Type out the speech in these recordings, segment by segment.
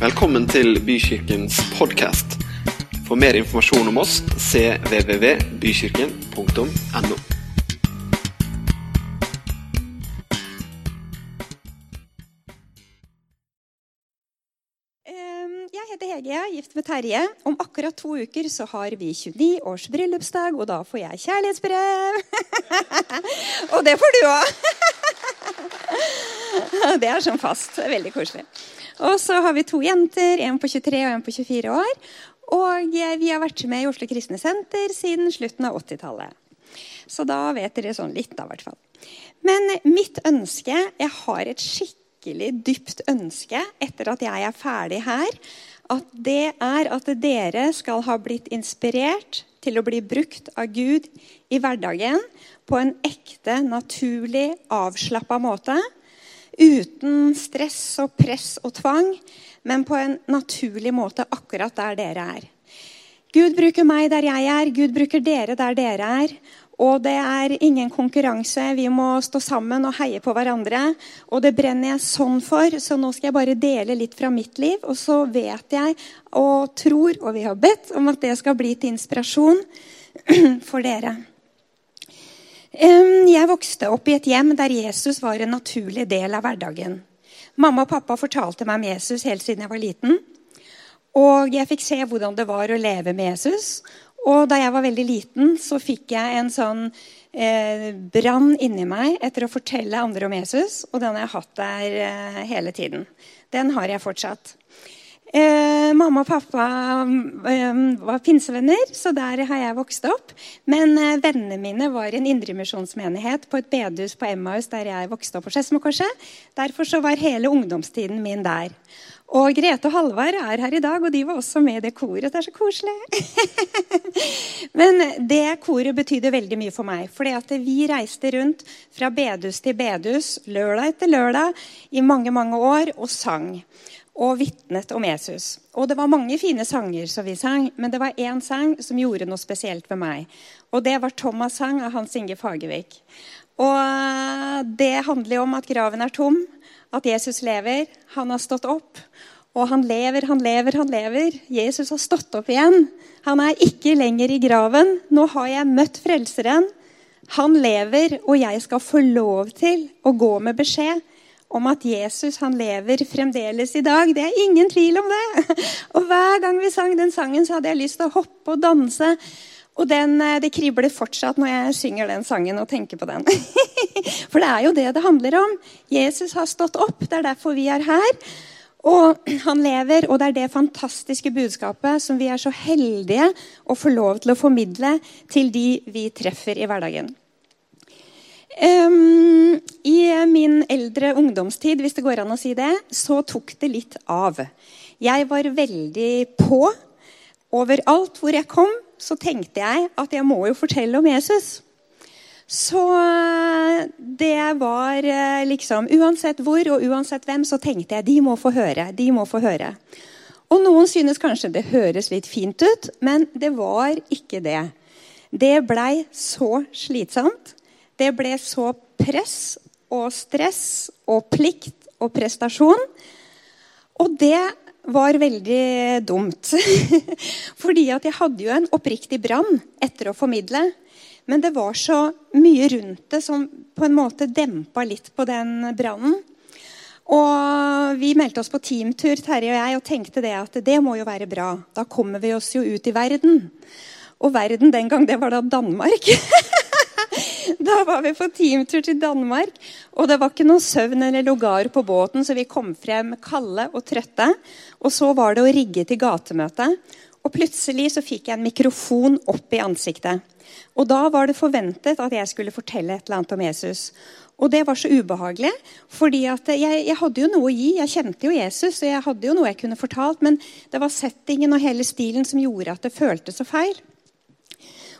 Velkommen til Bykirkens podkast. For mer informasjon om oss cvvvbykirken.no. Jeg heter Hege, jeg er gift med Terje. Om akkurat to uker så har vi 29 års bryllupsdag, og da får jeg kjærlighetsbrev. og det får du òg. det er sånn fast. Veldig koselig. Og så har vi to jenter, en på 23 og en på 24 år. Og vi har vært med i Oslo Kristne Senter siden slutten av 80-tallet. Så da vet dere sånn litt, da, i hvert fall. Men mitt ønske Jeg har et skikkelig dypt ønske etter at jeg er ferdig her. At det er at dere skal ha blitt inspirert til å bli brukt av Gud i hverdagen på en ekte, naturlig, avslappa måte. Uten stress og press og tvang, men på en naturlig måte akkurat der dere er. Gud bruker meg der jeg er, Gud bruker dere der dere er. Og det er ingen konkurranse. Vi må stå sammen og heie på hverandre. Og det brenner jeg sånn for, så nå skal jeg bare dele litt fra mitt liv. Og så vet jeg og tror, og vi har bedt om at det skal bli til inspirasjon for dere. Jeg vokste opp i et hjem der Jesus var en naturlig del av hverdagen. Mamma og pappa fortalte meg om Jesus helt siden jeg var liten. Og jeg fikk se hvordan det var å leve med Jesus. Og da jeg var veldig liten, så fikk jeg en sånn eh, brann inni meg etter å fortelle andre om Jesus. Og den har jeg hatt der eh, hele tiden. Den har jeg fortsatt. Eh, mamma og pappa eh, var pinsevenner, så der har jeg vokst opp. Men eh, vennene mine var i en indremisjonsmenighet på et bedehus på Emmaus der jeg vokste opp på Skedsmokorset. Derfor så var hele ungdomstiden min der. Og Grete og Halvard er her i dag, og de var også med i det koret. Det er så koselig. Men det koret betydde veldig mye for meg. fordi vi reiste rundt fra bedehus til bedehus lørdag etter lørdag i mange, mange år og sang. Og vitnet om Jesus. Og det var mange fine sanger som vi sang, men det var én sang som gjorde noe spesielt med meg. Og det var Thomas' sang av Hans Inge Fagervik. Og det handler jo om at graven er tom, at Jesus lever. Han har stått opp. Og han lever, han lever, han lever. Jesus har stått opp igjen. Han er ikke lenger i graven. Nå har jeg møtt Frelseren. Han lever, og jeg skal få lov til å gå med beskjed om at Jesus han lever fremdeles i dag. Det er ingen tvil om det. Og Hver gang vi sang den sangen, så hadde jeg lyst til å hoppe og danse. Og den, det kribler fortsatt når jeg synger den sangen og tenker på den. For det er jo det det handler om. Jesus har stått opp. Det er derfor vi er her. Og han lever, og det er det fantastiske budskapet som vi er så heldige å få lov til å formidle til de vi treffer i hverdagen. Um, I min eldre ungdomstid, hvis det går an å si det, så tok det litt av. Jeg var veldig på. Overalt hvor jeg kom, så tenkte jeg at jeg må jo fortelle om Jesus. Så det var liksom Uansett hvor og uansett hvem, så tenkte jeg de må få høre. De må få høre. Og noen synes kanskje det høres litt fint ut, men det var ikke det. Det blei så slitsomt. Det ble så press og stress og plikt og prestasjon. Og det var veldig dumt. Fordi at jeg hadde jo en oppriktig brann etter å formidle. Men det var så mye rundt det som på en måte dempa litt på den brannen. Og Vi meldte oss på teamtur Terje og jeg, og tenkte det at det må jo være bra. Da kommer vi oss jo ut i verden. Og verden den gang, det var da Danmark. Da var vi på teamtur til Danmark, og det var ikke noe søvn eller lugar på båten, så vi kom frem kalde og trøtte. Og så var det å rigge til gatemøte. Og plutselig så fikk jeg en mikrofon opp i ansiktet. Og da var det forventet at jeg skulle fortelle et eller annet om Jesus. Og det var så ubehagelig, fordi jeg, jeg, hadde jo noe å gi. Jeg kjente jo Jesus, og jeg hadde jo noe jeg kunne fortalt, men det var settingen og hele stilen som gjorde at det føltes så feil.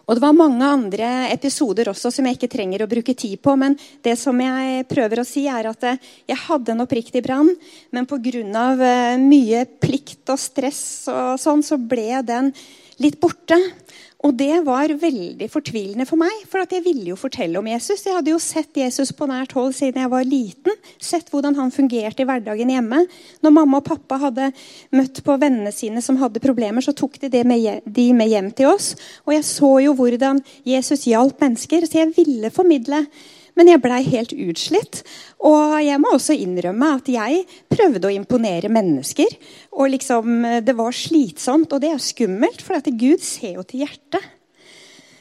Og Det var mange andre episoder også som jeg ikke trenger å bruke tid på. Men det som jeg prøver å si er at jeg hadde en oppriktig brann, men pga. mye plikt og stress og sånn, så ble den litt borte. Og det var veldig fortvilende for meg, for jeg ville jo fortelle om Jesus. Jeg hadde jo sett Jesus på nært hold siden jeg var liten. Sett hvordan han fungerte i hverdagen hjemme. Når mamma og pappa hadde møtt på vennene sine som hadde problemer, så tok de med, de med hjem til oss. Og jeg så jo hvordan Jesus hjalp mennesker, så jeg ville formidle men jeg blei helt utslitt. Og jeg må også innrømme at jeg prøvde å imponere mennesker. Og liksom, det var slitsomt, og det er skummelt, for Gud ser jo til hjertet.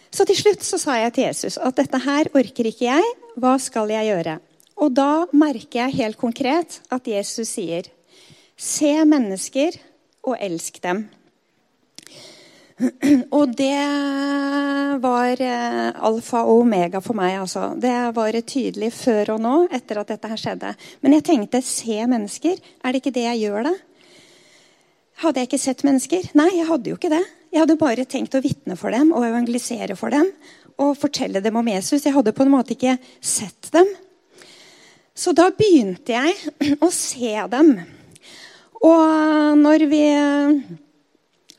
Så til slutt så sa jeg til Jesus at dette her orker ikke jeg. Hva skal jeg gjøre? Og da merker jeg helt konkret at Jesus sier, se mennesker og elsk dem. Og det var eh, alfa og omega for meg. altså. Det var tydelig før og nå, etter at dette her skjedde. Men jeg tenkte se mennesker. Er det ikke det jeg gjør, da? Hadde jeg ikke sett mennesker? Nei, jeg hadde jo ikke det. Jeg hadde bare tenkt å vitne for dem og evangelisere for dem og fortelle dem om Jesus. Jeg hadde på en måte ikke sett dem. Så da begynte jeg å se dem. Og når vi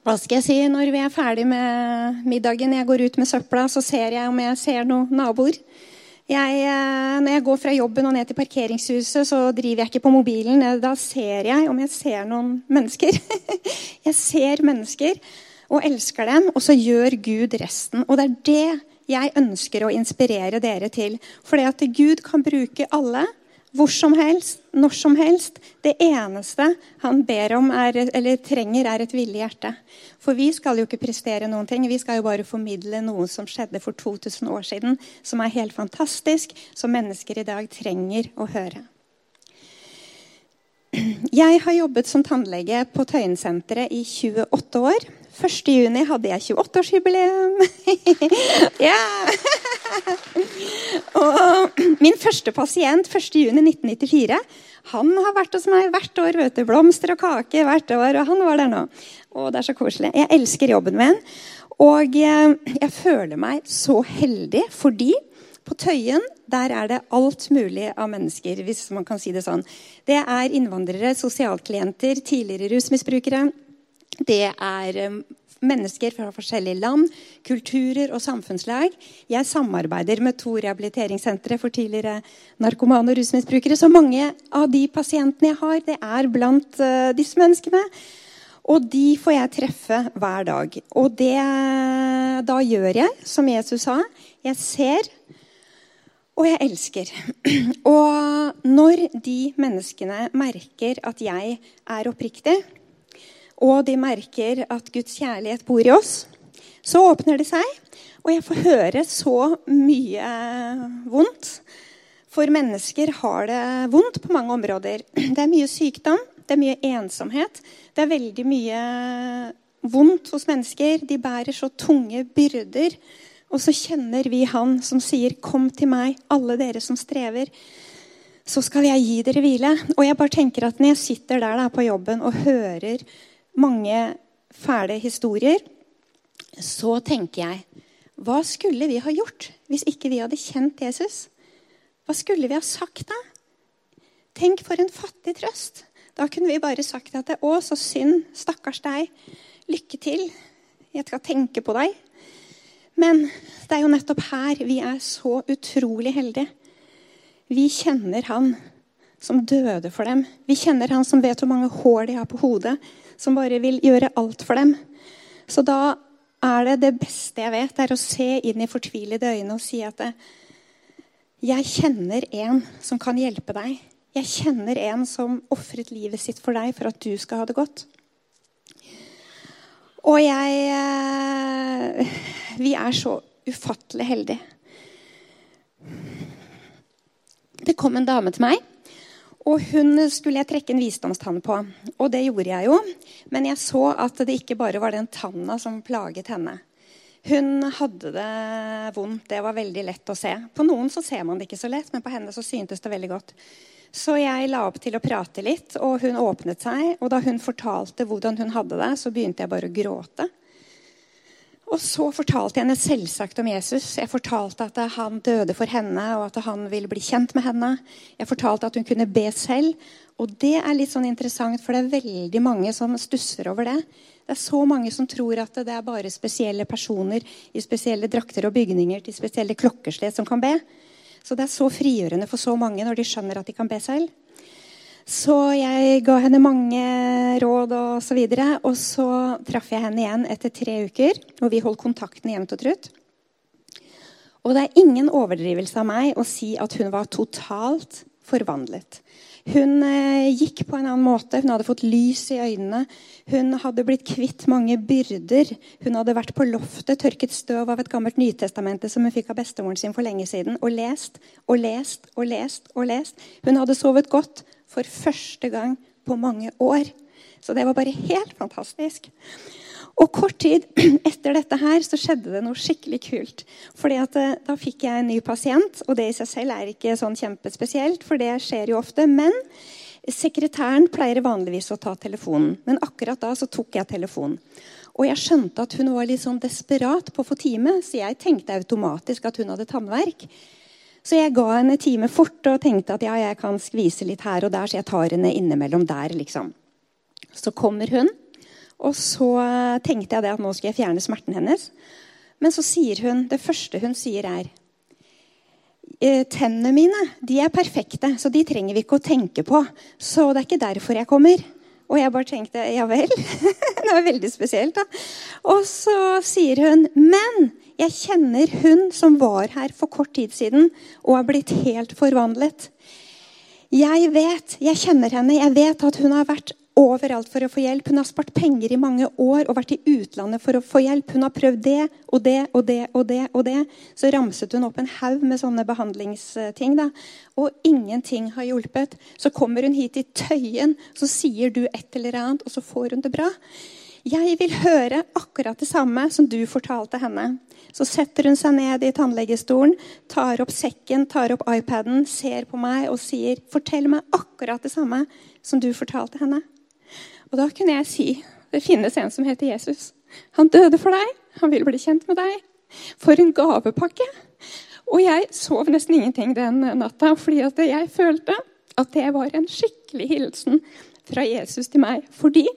hva skal jeg si, Når vi er ferdig med middagen, jeg går ut med søpla, så ser jeg om jeg ser noen naboer. Jeg, eh, når jeg går fra jobben og ned til parkeringshuset, så driver jeg ikke på mobilen. Da ser jeg om jeg ser noen mennesker. jeg ser mennesker og elsker dem, og så gjør Gud resten. Og det er det jeg ønsker å inspirere dere til. For det at Gud kan bruke alle hvor som helst, når som helst. Det eneste han ber om er, eller trenger, er et villig hjerte. For vi skal jo ikke prestere noen ting. Vi skal jo bare formidle noe som skjedde for 2000 år siden, som er helt fantastisk, som mennesker i dag trenger å høre. Jeg har jobbet som tannlege på Tøyensenteret i 28 år. 1.6 hadde jeg 28-årsjubileum. ja! Og min første pasient 1.6.1994 han har vært hos meg hvert år. vet du, Blomster og kake hvert år. Og han var der nå. Og det er så koselig. Jeg elsker jobben min. Og jeg, jeg føler meg så heldig fordi på Tøyen der er det alt mulig av mennesker, hvis man kan si det sånn. Det er innvandrere, sosialklienter, tidligere rusmisbrukere. Det er um, mennesker fra forskjellige land, kulturer og samfunnslag. Jeg samarbeider med to rehabiliteringssentre for tidligere narkomane og rusmisbrukere. Så mange av de pasientene jeg har, det er blant uh, disse menneskene. Og de får jeg treffe hver dag. Og det, da gjør jeg som Jesus sa. Jeg ser og jeg elsker. Og når de menneskene merker at jeg er oppriktig, og de merker at Guds kjærlighet bor i oss, så åpner det seg. Og jeg får høre så mye vondt. For mennesker har det vondt på mange områder. Det er mye sykdom, det er mye ensomhet. Det er veldig mye vondt hos mennesker. De bærer så tunge byrder og så kjenner vi Han som sier, 'Kom til meg, alle dere som strever'. Så skal jeg gi dere hvile. Og jeg bare tenker at når jeg sitter der da, på jobben og hører mange fæle historier, så tenker jeg Hva skulle vi ha gjort hvis ikke vi hadde kjent Jesus? Hva skulle vi ha sagt da? Tenk for en fattig trøst. Da kunne vi bare sagt at 'Å, så synd. Stakkars deg. Lykke til. Jeg skal tenke på deg.' Men det er jo nettopp her vi er så utrolig heldige. Vi kjenner han som døde for dem. Vi kjenner han som vet hvor mange hår de har på hodet, som bare vil gjøre alt for dem. Så da er det det beste jeg vet, er å se inn i fortvilede øyne og si at jeg kjenner en som kan hjelpe deg. Jeg kjenner en som ofret livet sitt for deg for at du skal ha det godt. Og jeg eh, Vi er så ufattelig heldige. Det kom en dame til meg, og hun skulle jeg trekke en visdomstann på. Og det gjorde jeg jo, men jeg så at det ikke bare var den tanna som plaget henne. Hun hadde det vondt. Det var veldig lett å se. På noen så ser man det ikke så lett, men på henne så syntes det veldig godt. Så jeg la opp til å prate litt, og hun åpnet seg. Og da hun fortalte hvordan hun hadde det, så begynte jeg bare å gråte. Og så fortalte jeg henne selvsagt om Jesus. Jeg fortalte at han døde for henne, og at han ville bli kjent med henne. Jeg fortalte at hun kunne be selv. Og det er litt sånn interessant, for det er veldig mange som stusser over det. Det er så mange som tror at det er bare spesielle personer i spesielle drakter og bygninger til spesielle klokkeslett som kan be. Så det er så frigjørende for så mange når de skjønner at de kan be selv. Så jeg ga henne mange råd og så videre. Og så traff jeg henne igjen etter tre uker, og vi holdt kontakten jevnt og trutt. Og det er ingen overdrivelse av meg å si at hun var totalt forvandlet. Hun eh, gikk på en annen måte. Hun hadde fått lys i øynene. Hun hadde blitt kvitt mange byrder. Hun hadde vært på loftet, tørket støv av et gammelt Nytestamente som hun fikk av bestemoren sin for lenge siden, og lest og lest og lest. og lest. Hun hadde sovet godt for første gang på mange år. Så det var bare helt fantastisk. Og kort tid etter dette her så skjedde det noe skikkelig kult. Fordi at eh, Da fikk jeg en ny pasient, og det i seg selv er ikke sånn kjempespesielt, for det skjer jo ofte. Men sekretæren pleier vanligvis å ta telefonen. Men akkurat da så tok jeg telefonen. Og jeg skjønte at hun var litt sånn desperat på å få time, så jeg tenkte automatisk at hun hadde tannverk. Så jeg ga henne time fort og tenkte at ja, jeg kan skvise litt her og der, så jeg tar henne innimellom der, liksom. Så kommer hun, og så tenkte jeg at nå skal jeg fjerne smerten hennes. Men så sier hun Det første hun sier, er «Eh, Tennene mine de er perfekte, så de trenger vi ikke å tenke på. Så det er ikke derfor jeg kommer. Og jeg bare tenkte ja vel. det var veldig spesielt, da. Og så sier hun men jeg kjenner hun som var her for kort tid siden og er blitt helt forvandlet. Jeg vet, jeg kjenner henne, jeg vet at hun har vært overalt for å få hjelp. Hun har spart penger i mange år og vært i utlandet for å få hjelp. Hun har prøvd det og det og det og det. og det. Så ramset hun opp en haug med sånne behandlingsting. da. Og ingenting har hjulpet. Så kommer hun hit i Tøyen, så sier du et eller annet, og så får hun det bra. Jeg vil høre akkurat det samme som du fortalte henne. Så setter hun seg ned i tannlegestolen, tar opp sekken, tar opp iPaden, ser på meg og sier, 'Fortell meg akkurat det samme som du fortalte henne.' Og da kunne jeg si, 'Det finnes en som heter Jesus. Han døde for deg. Han vil bli kjent med deg.' For en gavepakke! Og jeg sov nesten ingenting den natta, fordi jeg følte at det var en skikkelig hilsen fra Jesus til meg. Fordi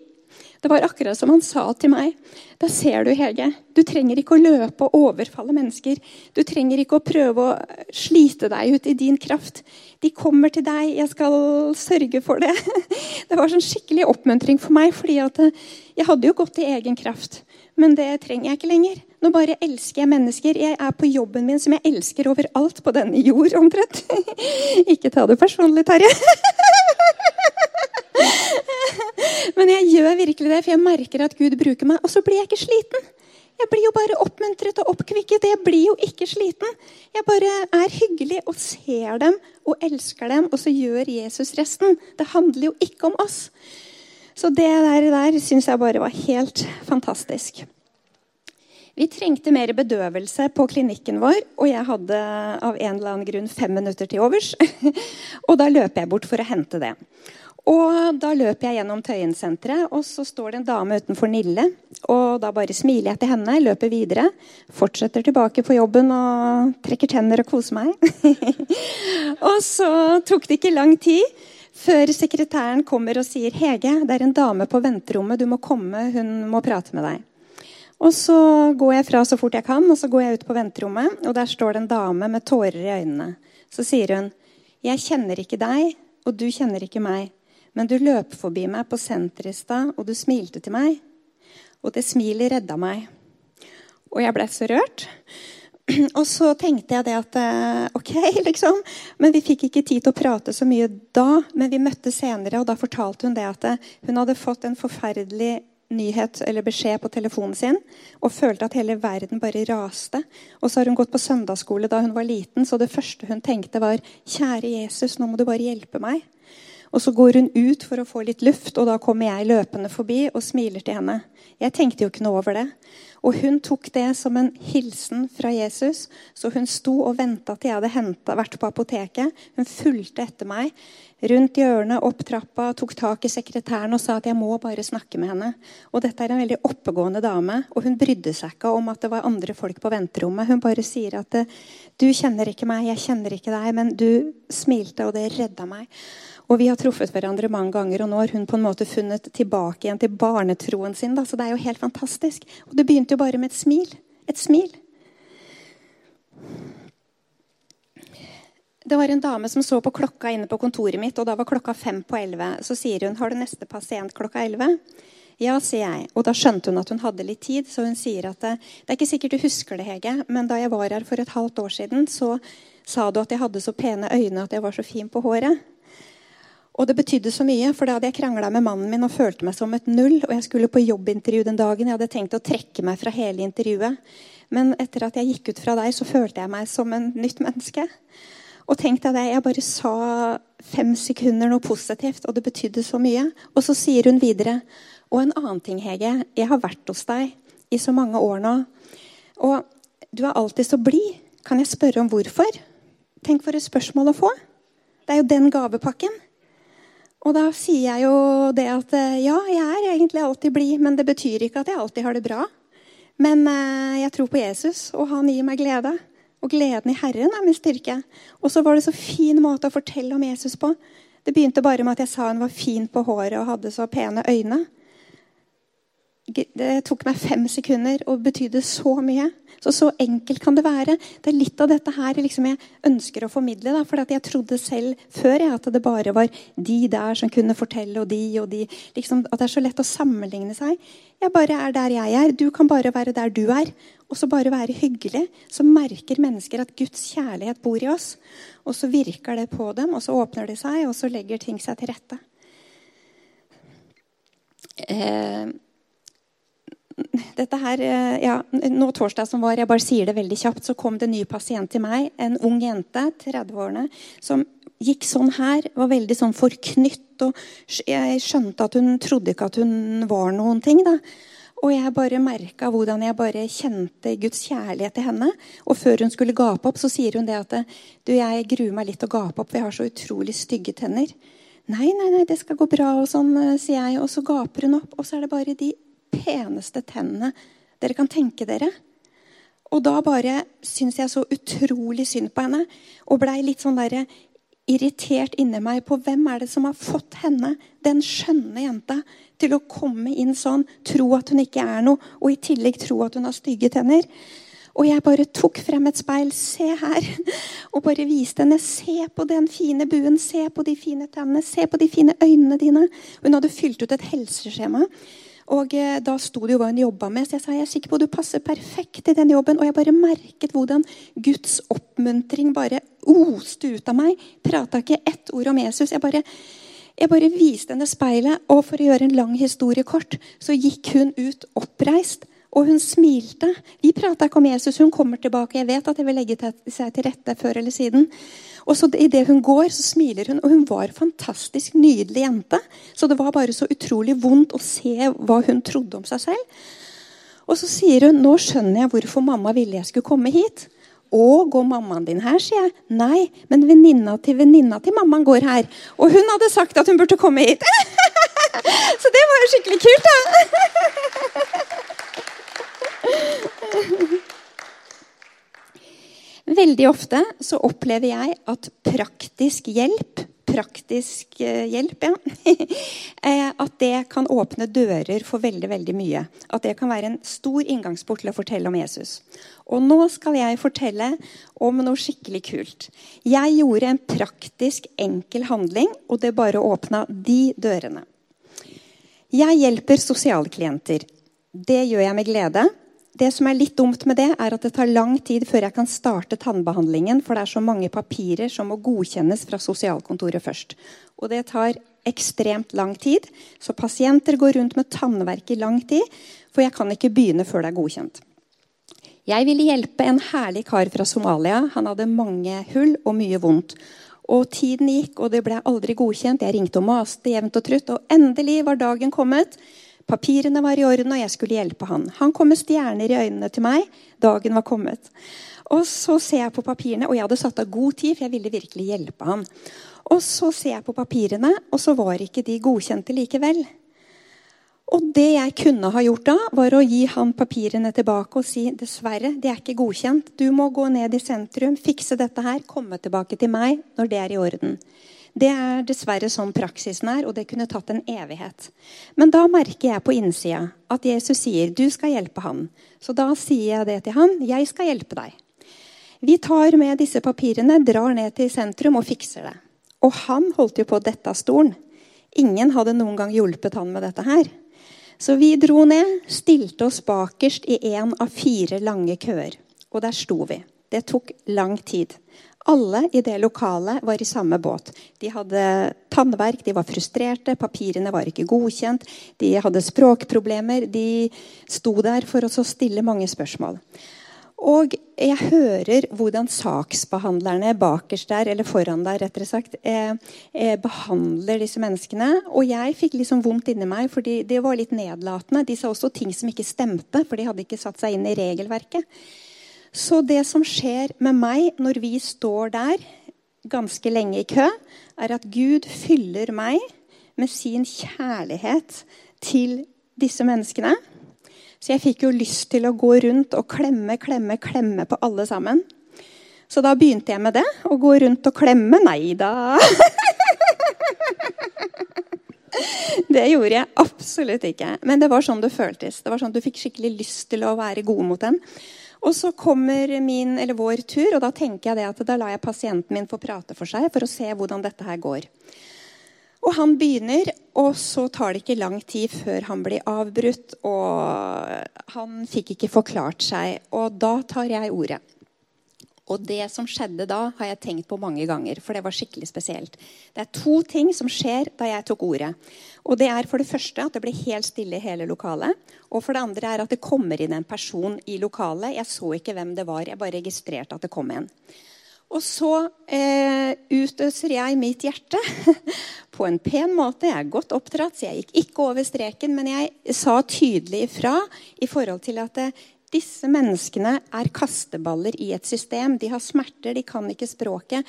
det var akkurat som han sa til meg. Da ser du, Hege. Du trenger ikke å løpe og overfalle mennesker. Du trenger ikke å prøve å slite deg ut i din kraft. De kommer til deg. Jeg skal sørge for det. Det var sånn skikkelig oppmuntring for meg, fordi jeg hadde jo gått i egen kraft. Men det trenger jeg ikke lenger. Nå bare elsker jeg mennesker. Jeg er på jobben min, som jeg elsker overalt på denne jord, omtrent. Ikke ta det personlig, Terje. Men jeg gjør virkelig det, for jeg merker at Gud bruker meg. Og så blir jeg ikke sliten. Jeg blir jo bare oppmuntret og oppkvikket. Jeg blir jo ikke sliten. Jeg bare er hyggelig og ser dem og elsker dem, og så gjør Jesus resten. Det handler jo ikke om oss. Så det der, der syns jeg bare var helt fantastisk. Vi trengte mer bedøvelse på klinikken vår, og jeg hadde av en eller annen grunn fem minutter til overs. og da løper jeg bort for å hente det. Og Da løper jeg gjennom Tøyensenteret, og så står det en dame utenfor Nille. og Da bare smiler jeg til henne, løper videre, fortsetter tilbake på jobben og trekker tenner og koser meg. og så tok det ikke lang tid før sekretæren kommer og sier 'Hege, det er en dame på venterommet. Du må komme. Hun må prate med deg.' Og Så går jeg fra så fort jeg kan, og så går jeg ut på venterommet. og Der står det en dame med tårer i øynene. Så sier hun, 'Jeg kjenner ikke deg, og du kjenner ikke meg.' Men du løp forbi meg på senteret i stad, og du smilte til meg. Og det smilet redda meg. Og jeg ble så rørt. Og så tenkte jeg det at eh, OK, liksom. Men vi fikk ikke tid til å prate så mye da. Men vi møttes senere, og da fortalte hun det at eh, hun hadde fått en forferdelig nyhet eller beskjed på telefonen sin og følte at hele verden bare raste. Og så har hun gått på søndagsskole da hun var liten, så det første hun tenkte, var Kjære Jesus, nå må du bare hjelpe meg. Og så går hun ut for å få litt luft, og da kommer jeg løpende forbi og smiler til henne. Jeg tenkte jo ikke noe over det. Og hun tok det som en hilsen fra Jesus, så hun sto og venta til jeg hadde hentet, vært på apoteket. Hun fulgte etter meg rundt hjørnet, opp trappa, tok tak i sekretæren og sa at jeg må bare snakke med henne. Og dette er en veldig oppegående dame, og hun brydde seg ikke om at det var andre folk på venterommet. Hun bare sier at du kjenner ikke meg, jeg kjenner ikke deg, men du smilte, og det redda meg. Og vi har truffet hverandre mange ganger, og nå har hun på en måte funnet tilbake igjen til barnetroen sin. Da. Så det er jo helt fantastisk. Og det begynte jo bare med et smil. Et smil. Det var en dame som så på klokka inne på kontoret mitt, og da var klokka fem på elleve. Så sier hun 'Har du neste pasient klokka elleve?' Ja, sier jeg. Og da skjønte hun at hun hadde litt tid, så hun sier at det, det er ikke sikkert du husker det, Hege, men da jeg var her for et halvt år siden, så sa du at jeg hadde så pene øyne at jeg var så fin på håret. Og det betydde så mye, for da hadde jeg krangla med mannen min og følte meg som et null. Og jeg skulle på jobbintervju den dagen. Jeg hadde tenkt å trekke meg fra hele intervjuet. Men etter at jeg gikk ut fra deg, så følte jeg meg som en nytt menneske. Og tenk deg det, jeg bare sa fem sekunder noe positivt, og det betydde så mye. Og så sier hun videre Og en annen ting, Hege. Jeg har vært hos deg i så mange år nå. Og du er alltid så blid. Kan jeg spørre om hvorfor? Tenk for et spørsmål å få. Det er jo den gavepakken. Og da sier jeg jo det at eh, ja, jeg er egentlig alltid blid, men det betyr ikke at jeg alltid har det bra. Men eh, jeg tror på Jesus, og han gir meg glede. Og gleden i Herren er min styrke. Og så var det så fin måte å fortelle om Jesus på. Det begynte bare med at jeg sa hun var fin på håret og hadde så pene øyne. Det tok meg fem sekunder og betydde så mye. Så så enkelt kan det være. Det er litt av dette her liksom jeg ønsker å formidle. Da, for jeg trodde selv før jeg, at det bare var de der som kunne fortelle, og de og de. Liksom, at det er så lett å sammenligne seg. Jeg bare er der jeg er. Du kan bare være der du er. Og så bare være hyggelig. Så merker mennesker at Guds kjærlighet bor i oss. Og så virker det på dem, og så åpner de seg, og så legger ting seg til rette. Eh, dette her, eh, ja, nå torsdag som var, jeg bare sier det veldig kjapt, så kom det en ny pasient til meg. En ung jente, 30-årene, som gikk sånn her. Var veldig sånn forknytt. og Jeg skjønte at hun trodde ikke at hun var noen ting. da. Og jeg bare merka hvordan jeg bare kjente Guds kjærlighet til henne. Og før hun skulle gape opp, så sier hun det at du, jeg gruer meg litt til å gape opp, for jeg har så utrolig stygge tenner. Nei, nei, nei, det skal gå bra, og sånn, eh, sier jeg. Og så gaper hun opp, og så er det bare de peneste tennene dere kan tenke dere. Og da bare syns jeg så utrolig synd på henne og blei litt sånn der irritert inni meg på hvem er det som har fått henne, den skjønne jenta, til å komme inn sånn, tro at hun ikke er noe, og i tillegg tro at hun har stygge tenner. Og jeg bare tok frem et speil. Se her. Og bare viste henne. Se på den fine buen. Se på de fine tennene. Se på de fine øynene dine. Hun hadde fylt ut et helseskjema og eh, Da sto det jo hva hun jobba med, så jeg sa jeg er sikker på at du passer perfekt i den jobben. Og jeg bare merket hvordan Guds oppmuntring bare oste ut av meg. Prata ikke ett ord om Jesus. Jeg bare, jeg bare viste henne speilet, og for å gjøre en lang historie kort, så gikk hun ut oppreist. Og hun smilte. Vi prata ikke om Jesus. Hun kommer tilbake. Jeg vet at jeg vil legge seg til rette før eller siden. Og så Idet hun går, så smiler hun. Og hun var en fantastisk nydelig jente. Så det var bare så utrolig vondt å se hva hun trodde om seg selv. Og så sier hun nå skjønner jeg hvorfor mamma ville jeg skulle komme hit. Å, går mammaen din her, sier jeg. Nei, men venninna til venninna til mammaen går her. Og hun hadde sagt at hun burde komme hit. så det var jo skikkelig kult, da. Veldig ofte så opplever jeg at praktisk hjelp praktisk eh, hjelp, ja. Eh, at det kan åpne dører for veldig veldig mye. At det kan være en stor inngangsport til å fortelle om Jesus. Og nå skal jeg fortelle om noe skikkelig kult. Jeg gjorde en praktisk, enkel handling, og det bare åpna de dørene. Jeg hjelper sosialklienter. Det gjør jeg med glede. Det som er litt dumt med det, er at det tar lang tid før jeg kan starte tannbehandlingen, for det er så mange papirer som må godkjennes fra sosialkontoret først. Og det tar ekstremt lang tid, så pasienter går rundt med tannverk i lang tid, for jeg kan ikke begynne før det er godkjent. Jeg ville hjelpe en herlig kar fra Somalia. Han hadde mange hull og mye vondt. Og tiden gikk, og det ble aldri godkjent. Jeg ringte og maste jevnt og trutt. Og endelig var dagen kommet. Papirene var i orden, og jeg skulle hjelpe han. Han kom med stjerner i øynene til meg. Dagen var kommet. Og så ser jeg på papirene, og jeg hadde satt av god tid, for jeg ville virkelig hjelpe han. Og så ser jeg på papirene, og så var ikke de godkjente likevel. Og det jeg kunne ha gjort da, var å gi han papirene tilbake og si dessverre, det er ikke godkjent. Du må gå ned i sentrum, fikse dette her, komme tilbake til meg når det er i orden. Det er dessverre sånn praksisen er, og det kunne tatt en evighet. Men da merker jeg på innsida at Jesus sier, 'Du skal hjelpe han'. Så da sier jeg det til han, 'Jeg skal hjelpe deg'. Vi tar med disse papirene, drar ned til sentrum og fikser det. Og han holdt jo på å dette av stolen. Ingen hadde noen gang hjulpet han med dette her. Så vi dro ned, stilte oss bakerst i én av fire lange køer. Og der sto vi. Det tok lang tid. Alle i det lokalet var i samme båt. De hadde tannverk, de var frustrerte, papirene var ikke godkjent, de hadde språkproblemer. De sto der for å stille mange spørsmål. Og jeg hører hvordan saksbehandlerne bakerst der, eller foran der, rettere sagt, eh, eh, behandler disse menneskene. Og jeg fikk liksom vondt inni meg, for det var litt nedlatende. De sa også ting som ikke stemte, for de hadde ikke satt seg inn i regelverket. Så det som skjer med meg når vi står der ganske lenge i kø, er at Gud fyller meg med sin kjærlighet til disse menneskene. Så jeg fikk jo lyst til å gå rundt og klemme, klemme, klemme på alle sammen. Så da begynte jeg med det. Å gå rundt og klemme. Nei da. Det gjorde jeg absolutt ikke. Men det var sånn det føltes. Det var sånn Du fikk skikkelig lyst til å være god mot dem. Og så kommer min, eller vår tur, og da tenker jeg det at da lar jeg pasienten min få prate for seg for å se hvordan dette her går. Og han begynner, og så tar det ikke lang tid før han blir avbrutt. Og han fikk ikke forklart seg. Og da tar jeg ordet. Og det som skjedde da, har jeg tenkt på mange ganger. For det var skikkelig spesielt. Det er to ting som skjer da jeg tok ordet. Og det er for det første at det ble helt stille i hele lokalet. Og for det andre er at det kommer inn en person i lokalet. Jeg så ikke hvem det var. Jeg bare registrerte at det kom en. Og så eh, utøser jeg mitt hjerte på en pen måte. Jeg er godt oppdratt, så jeg gikk ikke over streken. Men jeg sa tydelig ifra i forhold til at det, disse menneskene er kasteballer i et system. De har smerter, de kan ikke språket.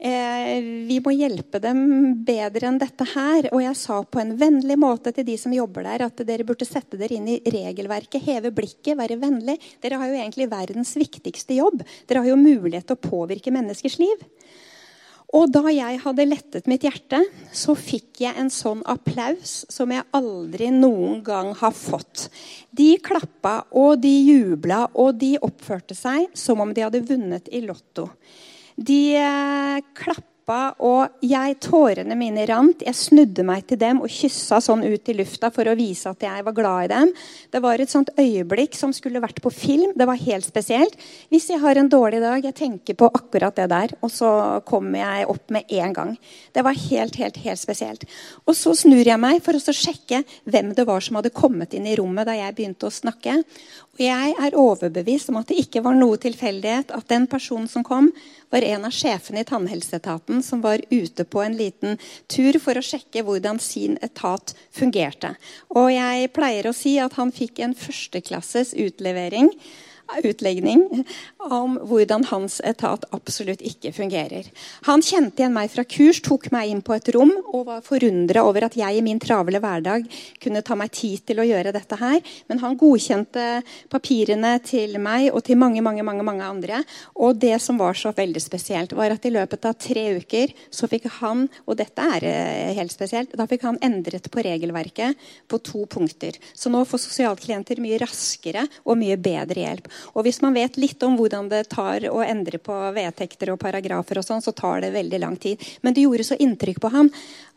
Eh, vi må hjelpe dem bedre enn dette her. Og jeg sa på en vennlig måte til de som jobber der, at dere burde sette dere inn i regelverket, heve blikket, være vennlig. Dere har jo egentlig verdens viktigste jobb. Dere har jo mulighet til å påvirke menneskers liv. Og da jeg hadde lettet mitt hjerte, så fikk jeg en sånn applaus som jeg aldri noen gang har fått. De klappa, og de jubla, og de oppførte seg som om de hadde vunnet i Lotto. De eh, pappa, og jeg, tårene mine rant. Jeg snudde meg til dem og kyssa sånn ut i lufta for å vise at jeg var glad i dem. Det var et sånt øyeblikk som skulle vært på film. Det var helt spesielt. Hvis jeg har en dårlig dag, jeg tenker på akkurat det der, og så kommer jeg opp med en gang. Det var helt, helt, helt spesielt. Og så snur jeg meg for å sjekke hvem det var som hadde kommet inn i rommet da jeg begynte å snakke. Og jeg er overbevist om at det ikke var noe tilfeldighet at den personen som kom, var en av sjefene i tannhelseetaten som var ute på en liten tur for å sjekke hvordan sin etat fungerte. Og jeg pleier å si at han fikk en førsteklasses utlevering utlegning om hvordan hans etat absolutt ikke fungerer. Han kjente igjen meg fra kurs, tok meg inn på et rom og var forundra over at jeg i min travle hverdag kunne ta meg tid til å gjøre dette her. Men han godkjente papirene til meg og til mange, mange, mange, mange andre. Og det som var så veldig spesielt, var at i løpet av tre uker så fikk han, og dette er eh, helt spesielt, da fikk han endret på regelverket på to punkter. Så nå får sosialklienter mye raskere og mye bedre hjelp. Og hvis man vet litt om hvordan det tar å endre på vedtekter og paragrafer, og sånn, så tar det veldig lang tid. Men det gjorde så inntrykk på ham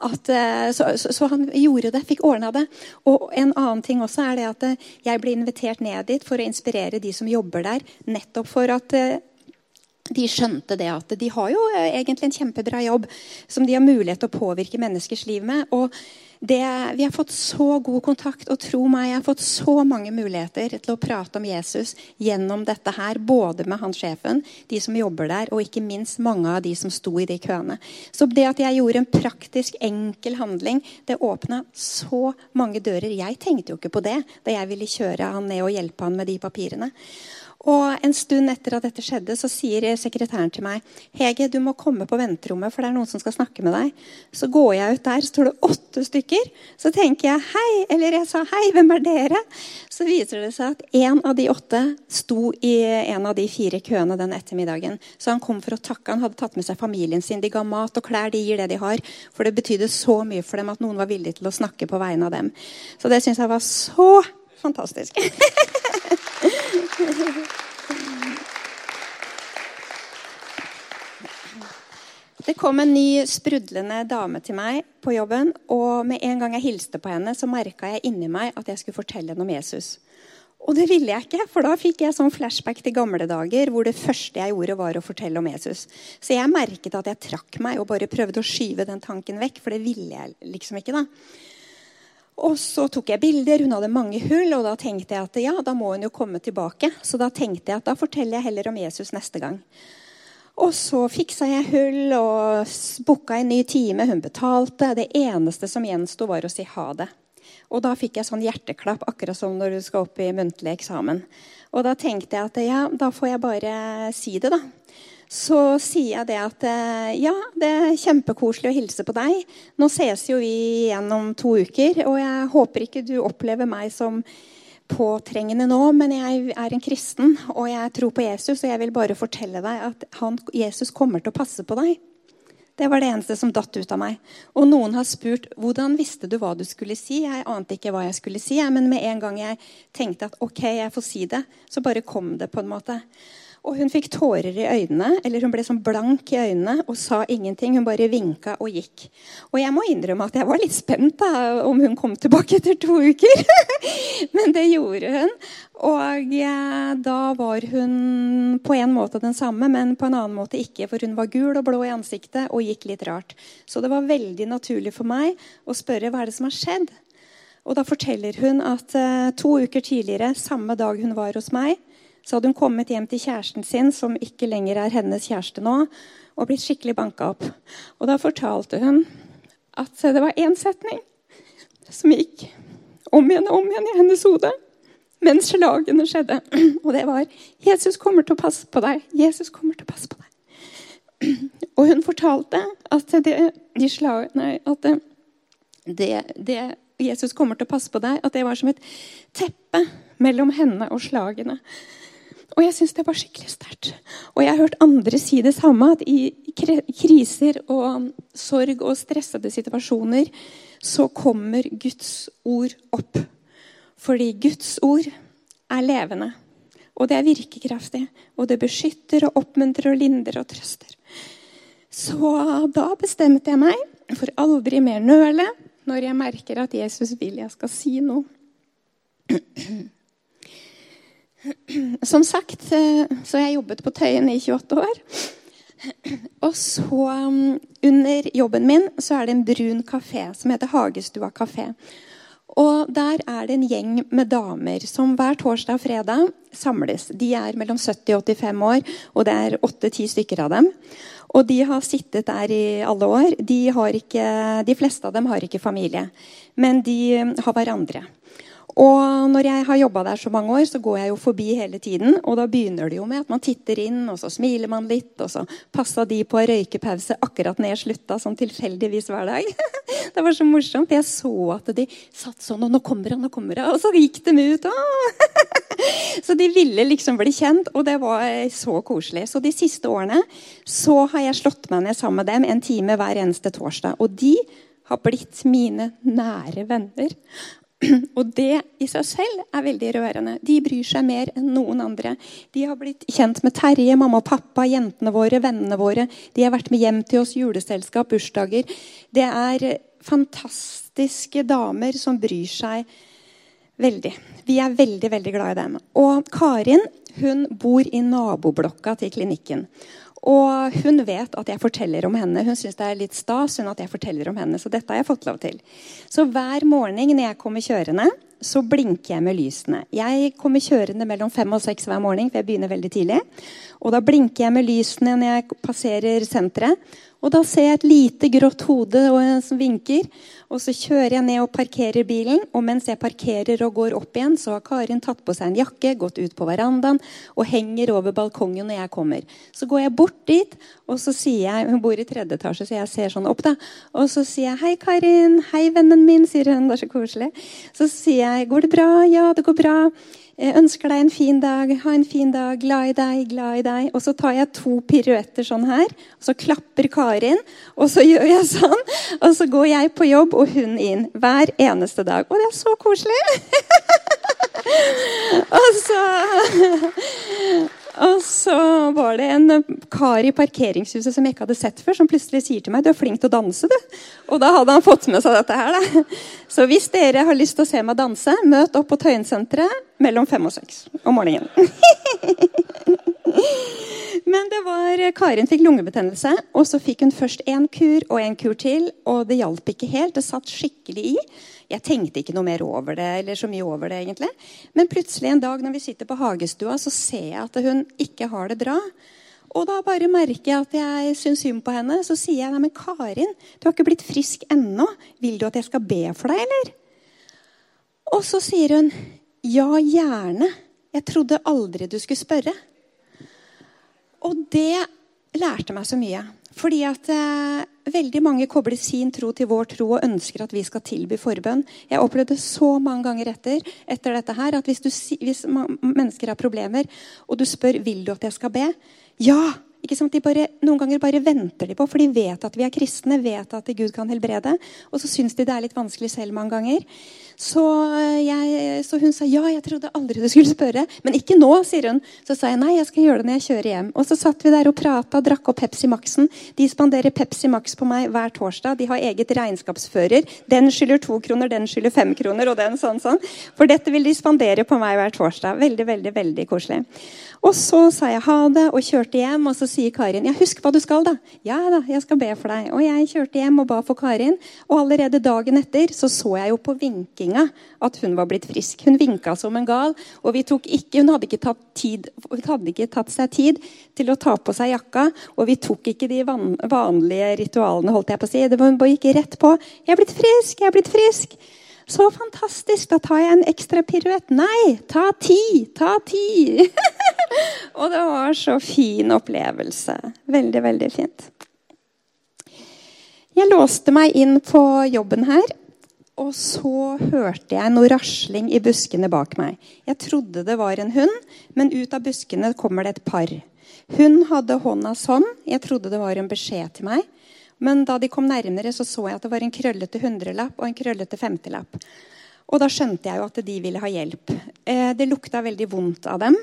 at eh, så, så, så han gjorde det, fikk ordna det. Og en annen ting også er det at eh, jeg ble invitert ned dit for å inspirere de som jobber der, nettopp for at eh, de skjønte det at de har jo egentlig en kjempebra jobb som de har mulighet til å påvirke menneskers liv med. og Det, vi har fått så god kontakt, og tro meg, jeg har fått så mange muligheter til å prate om Jesus gjennom dette her. Både med han sjefen, de som jobber der, og ikke minst mange av de som sto i de køene. Så det at jeg gjorde en praktisk, enkel handling, det åpna så mange dører. Jeg tenkte jo ikke på det da jeg ville kjøre han ned og hjelpe han med de papirene. Og En stund etter at dette skjedde, så sier sekretæren til meg Hege, du må komme på venterommet, for det er noen som skal snakke med deg. Så går jeg ut der, står det åtte stykker. Så tenker jeg hei, eller jeg sa hei, hvem er dere? Så viser det seg at en av de åtte sto i en av de fire køene den ettermiddagen. Så han kom for å takke. Han hadde tatt med seg familien sin. De ga mat og klær. De gir det de har. For det betydde så mye for dem at noen var villig til å snakke på vegne av dem. Så det syns jeg var så fantastisk. Det kom en ny sprudlende dame til meg på jobben. og Med en gang jeg hilste på henne, så merka jeg inni meg at jeg skulle fortelle henne om Jesus. Og det ville jeg ikke, for da fikk jeg sånn flashback til gamle dager hvor det første jeg gjorde, var å fortelle om Jesus. Så jeg merket at jeg trakk meg og bare prøvde å skyve den tanken vekk, for det ville jeg liksom ikke. da. Og så tok jeg bilder. Hun hadde mange hull, og da tenkte jeg at ja, da må hun jo komme tilbake. Så da tenkte jeg at da forteller jeg heller om Jesus neste gang. Og så fiksa jeg hull og booka en ny time. Hun betalte. Det eneste som gjensto, var å si ha det. Og da fikk jeg sånn hjerteklapp, akkurat som når du skal opp i muntlig eksamen. Og da tenkte jeg at ja, da får jeg bare si det, da så sier jeg det at eh, ja, det er kjempekoselig å hilse på deg. Nå ses jo vi igjen om to uker, og jeg håper ikke du opplever meg som påtrengende nå, men jeg er en kristen, og jeg tror på Jesus, og jeg vil bare fortelle deg at han, Jesus kommer til å passe på deg. Det var det eneste som datt ut av meg. Og noen har spurt hvordan visste du hva du skulle si. Jeg ante ikke hva jeg skulle si, men med en gang jeg tenkte at ok, jeg får si det, så bare kom det på en måte. Og hun fikk tårer i øynene, eller hun ble sånn blank i øynene og sa ingenting. Hun bare vinka og gikk. Og jeg må innrømme at jeg var litt spent da, om hun kom tilbake etter to uker. Men det gjorde hun. Og ja, da var hun på en måte den samme, men på en annen måte ikke. For hun var gul og blå i ansiktet og gikk litt rart. Så det var veldig naturlig for meg å spørre hva er det som har skjedd. Og da forteller hun at uh, to uker tidligere, samme dag hun var hos meg, så hadde hun kommet hjem til kjæresten sin, som ikke lenger er hennes kjæreste nå, og blitt skikkelig banka opp. Og da fortalte hun at det var én setning som gikk om igjen og om igjen i hennes hode mens slagene skjedde. Og det var 'Jesus kommer til å passe på deg'. Jesus kommer til å passe på deg. Og hun fortalte at det, de slagene at det, det, Jesus kommer til å passe på deg, at det var som et teppe mellom henne og slagene. Og jeg syns det var skikkelig sterkt. Og jeg har hørt andre si det samme, at i kriser og sorg og stressede situasjoner så kommer Guds ord opp. Fordi Guds ord er levende. Og det er virkekraftig. Og det beskytter og oppmuntrer og lindrer og trøster. Så da bestemte jeg meg for aldri mer nøle når jeg merker at Jesus vil jeg skal si noe. Som sagt eh, så har jeg jobbet på Tøyen i 28 år. Og så um, under jobben min så er det en brun kafé som heter Hagestua kafé. Og der er det en gjeng med damer som hver torsdag og fredag samles. De er mellom 70 og 85 år, og det er 8-10 stykker av dem. Og de har sittet der i alle år. De, ikke, de fleste av dem har ikke familie, men de har hverandre. Og når jeg har jobba der så mange år, så går jeg jo forbi hele tiden. Og da begynner det jo med at man titter inn, og så smiler man litt. Og så passa de på røykepause akkurat når jeg slutta, sånn tilfeldigvis hver dag. det var så morsomt. Jeg så at de satt sånn, og nå kommer han, nå kommer han. Og så gikk de ut. så de ville liksom bli kjent, og det var så koselig. Så de siste årene så har jeg slått meg ned sammen med dem en time hver eneste torsdag. Og de har blitt mine nære venner. Og det i seg selv er veldig rørende. De bryr seg mer enn noen andre. De har blitt kjent med Terje, mamma og pappa, jentene våre, vennene våre. De har vært med hjem til oss, juleselskap, bursdager. Det er fantastiske damer som bryr seg veldig. Vi er veldig, veldig glad i dem. Og Karin hun bor i naboblokka til klinikken. Og hun vet at jeg forteller om henne. Hun syns det er litt stas hun at jeg forteller om henne. Så dette har jeg fått lov til. Så hver morgen når jeg kommer kjørende, så blinker jeg med lysene. Jeg kommer kjørende mellom fem og seks hver morgen, for jeg begynner veldig tidlig. Og da blinker jeg med lysene når jeg passerer senteret. Og da ser jeg et lite grått hode som vinker. Og så kjører jeg ned og parkerer bilen. Og mens jeg parkerer og går opp igjen, så har Karin tatt på seg en jakke, gått ut på verandaen og henger over balkongen når jeg kommer. Så går jeg bort dit, og så sier jeg Hun bor i tredje etasje, så jeg ser sånn opp, da. Og så sier jeg 'Hei, Karin. Hei, vennen min', sier hun. Det er så koselig. Så sier jeg 'Går det bra?' 'Ja, det går bra'. Jeg ønsker deg en fin dag, ha en fin dag, glad i deg, glad i deg. Og så tar jeg to piruetter sånn her, og så klapper Karin. Og så gjør jeg sånn, og så går jeg på jobb og hun inn. Hver eneste dag. Og det er så koselig! og så og så var det en kar i parkeringshuset som jeg ikke hadde sett før, som plutselig sier til meg du er flink til å danse. du. Og da hadde han fått med seg dette her. Da. Så hvis dere har lyst til å se meg danse, møt opp på Tøyensenteret mellom fem og seks om morgenen. Men det var, Karin fikk lungebetennelse, og så fikk hun først én kur og en kur til. Og det hjalp ikke helt. Det satt skikkelig i. Jeg tenkte ikke noe mer over det, eller så mye over det egentlig. Men plutselig en dag når vi sitter på hagestua, så ser jeg at hun ikke har det bra. Og da bare merker jeg at jeg syns synd på henne. Så sier jeg nei, men Karin, du har ikke blitt frisk ennå. Vil du at jeg skal be for deg, eller? Og så sier hun ja, gjerne. Jeg trodde aldri du skulle spørre. Og det lærte meg så mye. Fordi at eh, veldig mange kobler sin tro til vår tro og ønsker at vi skal tilby forbønn. Jeg opplevde så mange ganger etter, etter dette her, at hvis, du, hvis mennesker har problemer, og du spør vil du at jeg skal be, ja! Ikke sant? Bare, noen ganger bare venter de på, for de vet at vi er kristne, vet at Gud kan helbrede. Og så syns de det er litt vanskelig selv mange ganger. Så, eh, jeg, så, hun sa ja, jeg trodde aldri du skulle spørre. Men ikke nå, sier hun. Så sa jeg nei, jeg skal gjøre det når jeg kjører hjem. Og så satt vi der og prata, drakk opp Pepsi Max-en. De spanderer Pepsi Max på meg hver torsdag. De har eget regnskapsfører. Den skylder to kroner, den skylder fem kroner, og den sånn sånn. For dette vil de spandere på meg hver torsdag. Veldig, veldig, veldig koselig. Og så sa jeg ha det og kjørte hjem. Og så sier Karin ja, husk hva du skal, da. Ja da, jeg skal be for deg. Og jeg kjørte hjem og ba for Karin. Og allerede dagen etter så så jeg jo på vinkinga at hun var blitt frisk. Hun vinka som en gal. Og vi tok ikke, hun hadde ikke, tatt tid, hadde ikke tatt seg tid til å ta på seg jakka. Og vi tok ikke de vanlige ritualene, holdt jeg på å si. Det var, hun bare gikk rett på. 'Jeg er blitt frisk! Jeg er blitt frisk!' Så fantastisk! Da tar jeg en ekstra piruett. Nei, ta ti! Ta ti! og det var så fin opplevelse. Veldig, veldig fint. Jeg låste meg inn på jobben her, og så hørte jeg noe rasling i buskene bak meg. Jeg trodde det var en hund, men ut av buskene kommer det et par. Hun hadde hånda sånn. Jeg trodde det var en beskjed til meg. Men da de kom nærmere, så, så jeg at det var en krøllete hundrelapp og en krøllete femtilapp. Og da skjønte jeg jo at de ville ha hjelp. Eh, det lukta veldig vondt av dem.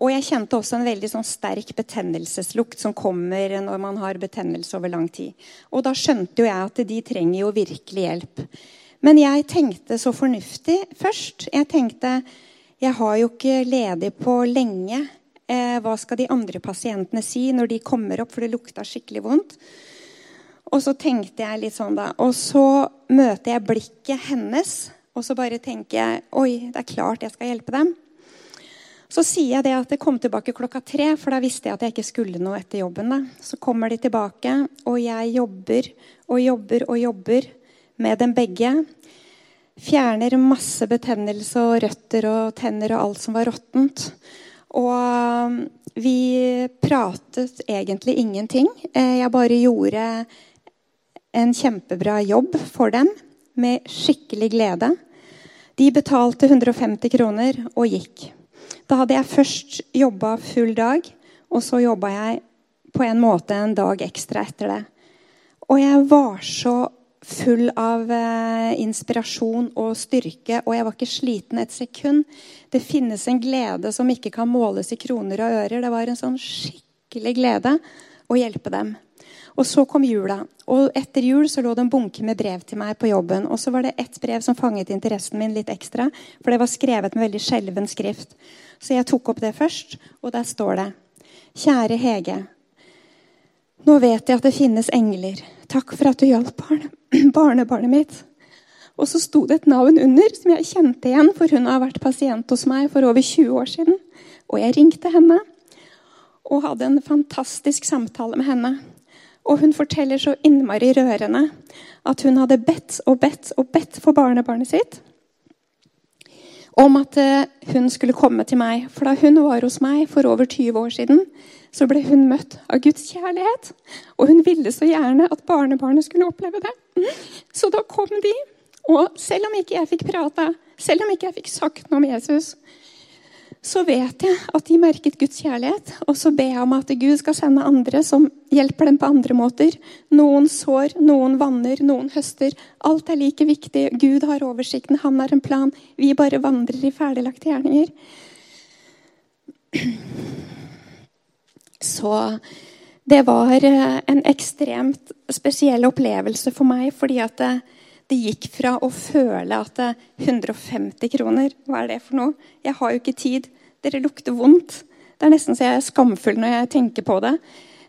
Og jeg kjente også en veldig sånn sterk betennelseslukt som kommer når man har betennelse over lang tid. Og da skjønte jo jeg at de trenger jo virkelig hjelp. Men jeg tenkte så fornuftig først. Jeg tenkte jeg har jo ikke ledig på lenge. Eh, hva skal de andre pasientene si når de kommer opp, for det lukta skikkelig vondt? Og så tenkte jeg litt sånn da, og så møter jeg blikket hennes, og så bare tenker jeg Oi, det er klart jeg skal hjelpe dem. Så sier jeg det at det kom tilbake klokka tre, for da visste jeg at jeg ikke skulle noe etter jobben. da. Så kommer de tilbake, og jeg jobber og jobber og jobber med dem begge. Fjerner masse betennelse og røtter og tenner og alt som var råttent. Og vi pratet egentlig ingenting. Eh, jeg bare gjorde en kjempebra jobb for dem med skikkelig glede. De betalte 150 kroner og gikk. Da hadde jeg først jobba full dag, og så jobba jeg på en måte en dag ekstra etter det. Og jeg var så full av eh, inspirasjon og styrke, og jeg var ikke sliten et sekund. Det finnes en glede som ikke kan måles i kroner og ører. Det var en sånn skikkelig glede å hjelpe dem. Og så kom jula. Og etter jul så lå det en bunke med brev til meg på jobben. Og så var det ett brev som fanget interessen min litt ekstra, for det var skrevet med veldig skjelven skrift. Så jeg tok opp det først, og der står det Kjære Hege. Nå vet jeg at det finnes engler. Takk for at du hjalp barne, barnebarnet mitt. Og så sto det et navn under som jeg kjente igjen, for hun har vært pasient hos meg for over 20 år siden. Og jeg ringte henne og hadde en fantastisk samtale med henne. Og hun forteller så innmari rørende at hun hadde bedt og bedt og bedt for barnebarnet sitt om at eh, hun skulle komme til meg. For da hun var hos meg for over 20 år siden, så ble hun møtt av Guds kjærlighet. Og hun ville så gjerne at barnebarnet skulle oppleve det. Så da kom de. Og selv om ikke jeg fikk prata, selv om ikke jeg fikk sagt noe om Jesus, så vet jeg at de merket Guds kjærlighet. Og så ber jeg om at Gud skal sende andre som hjelper dem på andre måter. Noen sår, noen vanner, noen høster. Alt er like viktig. Gud har oversikten, han har en plan. Vi bare vandrer i ferdiglagte gjerninger. Så det var eh, en ekstremt spesiell opplevelse for meg, fordi at det, det gikk fra å føle at 150 kroner, hva er det for noe? Jeg har jo ikke tid. Dere lukter vondt. Det er nesten så jeg er skamfull når jeg tenker på det.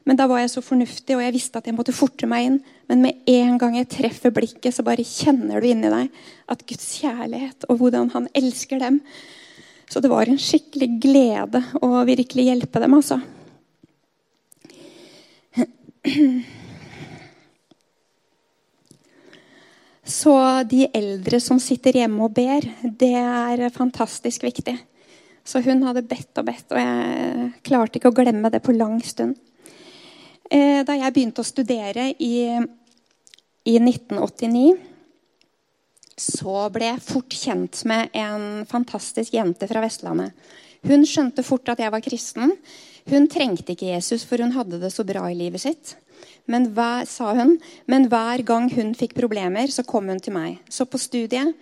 Men da var jeg så fornuftig, og jeg visste at jeg måtte forte meg inn. Men med en gang jeg treffer blikket, så bare kjenner du inni deg at Guds kjærlighet og hvordan han elsker dem. Så det var en skikkelig glede å virkelig hjelpe dem, altså. Så de eldre som sitter hjemme og ber, det er fantastisk viktig. Så hun hadde bedt og bedt, og jeg klarte ikke å glemme det på lang stund. Eh, da jeg begynte å studere i, i 1989, så ble jeg fort kjent med en fantastisk jente fra Vestlandet. Hun skjønte fort at jeg var kristen. Hun trengte ikke Jesus, for hun hadde det så bra i livet sitt. Men hver, sa hun, men hver gang hun fikk problemer, så kom hun til meg. Så på studiet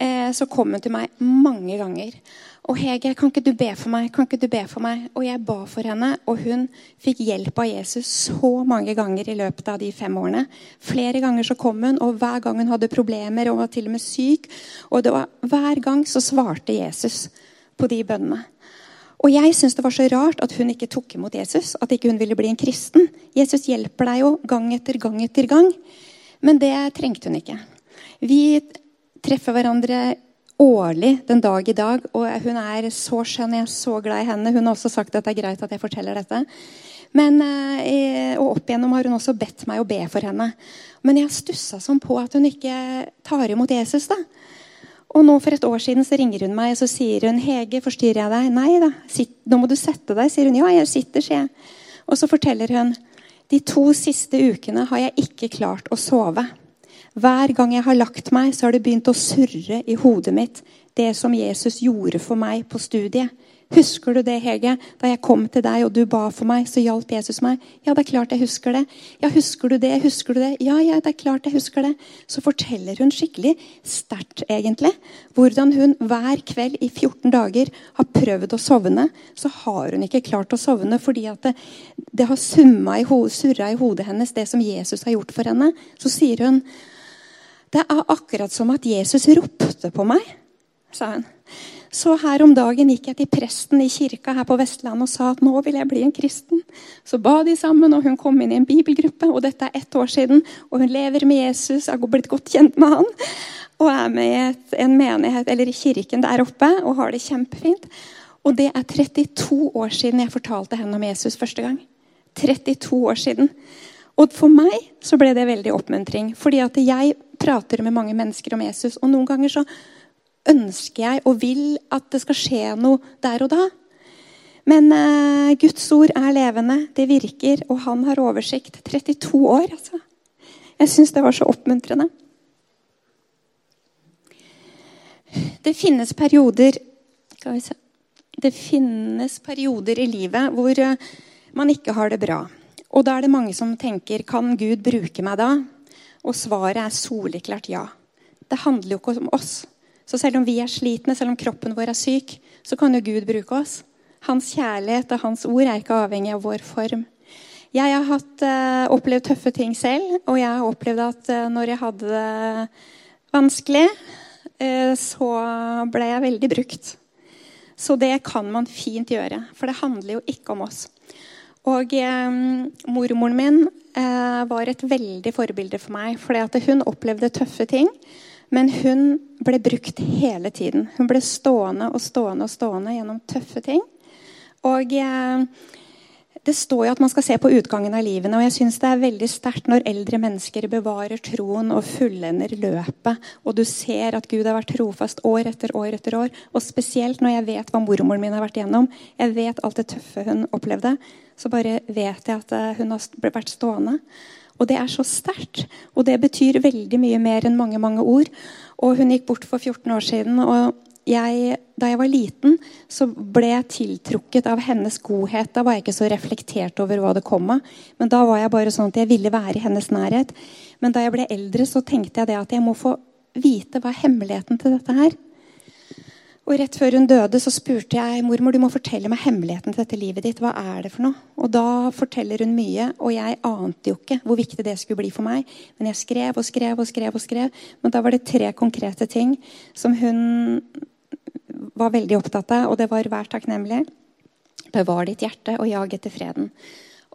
eh, så kom hun til meg mange ganger. Og Hege, kan ikke du be for meg? Kan ikke du be for meg? Og jeg ba for henne, og hun fikk hjelp av Jesus så mange ganger i løpet av de fem årene. Flere ganger så kom hun, og hver gang hun hadde problemer og var til og med syk. Og var, hver gang så svarte Jesus på de bønnene. Og jeg syns det var så rart at hun ikke tok imot Jesus. At ikke hun ville bli en kristen. Jesus hjelper deg jo gang etter gang etter gang. Men det trengte hun ikke. Vi treffer hverandre årlig den dag i dag, og hun er så skjønn. Jeg er så glad i henne. Hun har også sagt at det er greit at jeg forteller dette. Men, eh, og opp igjennom har hun også bedt meg å be for henne. Men jeg stussa sånn på at hun ikke tar imot Jesus. da. Og nå For et år siden så ringer hun meg og så sier hun, 'Hege, forstyrrer jeg deg?' 'Nei da, sitt, nå må du sette deg', sier hun. 'Ja, jeg sitter', sier jeg. Og så forteller hun, 'De to siste ukene har jeg ikke klart å sove'. Hver gang jeg har lagt meg, så har det begynt å surre i hodet mitt, det som Jesus gjorde for meg på studiet. Husker du det, Hege? Da jeg kom til deg og du ba for meg, så hjalp Jesus meg. Ja, det er klart jeg husker det. Ja, husker du det? Husker du det? Ja, ja, det er klart jeg husker det. Så forteller hun skikkelig sterkt, egentlig, hvordan hun hver kveld i 14 dager har prøvd å sovne. Så har hun ikke klart å sovne fordi at det, det har summa i, surra i hodet hennes, det som Jesus har gjort for henne. Så sier hun det er akkurat som at Jesus ropte på meg, sa hun. Så her om dagen gikk jeg til presten i kirka her på Vestlandet og sa at nå vil jeg bli en kristen. Så ba de sammen, og hun kom inn i en bibelgruppe. og Dette er ett år siden. og Hun lever med Jesus, har blitt godt kjent med han. Og er med i et, en menighet, eller i kirken der oppe og har det kjempefint. Og det er 32 år siden jeg fortalte henne om Jesus første gang. 32 år siden. Og for meg så ble det veldig oppmuntring. Fordi at jeg prater med mange mennesker om Jesus. Og noen ganger så ønsker jeg og vil at det skal skje noe der og da. Men eh, Guds ord er levende, det virker, og han har oversikt. 32 år, altså. Jeg syns det var så oppmuntrende. Det finnes perioder Det finnes perioder i livet hvor eh, man ikke har det bra. Og da er det mange som tenker Kan Gud bruke meg da? Og svaret er soleklart ja. Det handler jo ikke om oss. Så selv om vi er slitne, selv om kroppen vår er syk, så kan jo Gud bruke oss. Hans kjærlighet og hans ord er ikke avhengig av vår form. Jeg har hatt, uh, opplevd tøffe ting selv, og jeg har opplevd at uh, når jeg hadde det vanskelig, uh, så ble jeg veldig brukt. Så det kan man fint gjøre, for det handler jo ikke om oss. Og eh, mormoren min eh, var et veldig forbilde for meg. fordi hun opplevde tøffe ting. Men hun ble brukt hele tiden. Hun ble stående og stående og stående gjennom tøffe ting. Og eh, det står jo at man skal se på utgangen av livene, og jeg syns det er veldig sterkt når eldre mennesker bevarer troen og fullender løpet, og du ser at Gud har vært trofast år etter år etter år. Og spesielt når jeg vet hva mormoren min har vært igjennom, jeg vet alt det tøffe hun opplevde, så bare vet jeg at eh, hun har vært stående. Og det er så sterkt. Og det betyr veldig mye mer enn mange mange ord. Og hun gikk bort for 14 år siden. og jeg, da jeg var liten, så ble jeg tiltrukket av hennes godhet. Da var jeg ikke så reflektert over hva det kom av. Men da var jeg bare sånn at jeg ville være i hennes nærhet. Men da jeg ble eldre, så tenkte jeg det at jeg må få vite hva er hemmeligheten til dette her. Og Rett før hun døde, så spurte jeg mormor du må fortelle meg hemmeligheten til dette livet ditt. Hva er det for noe? Og Da forteller hun mye, og jeg ante jo ikke hvor viktig det skulle bli for meg. Men jeg skrev og skrev og skrev. og skrev. Men da var det tre konkrete ting som hun var veldig opptatt av, og det var 'vær takknemlig'. Bevar ditt hjerte og jag etter freden.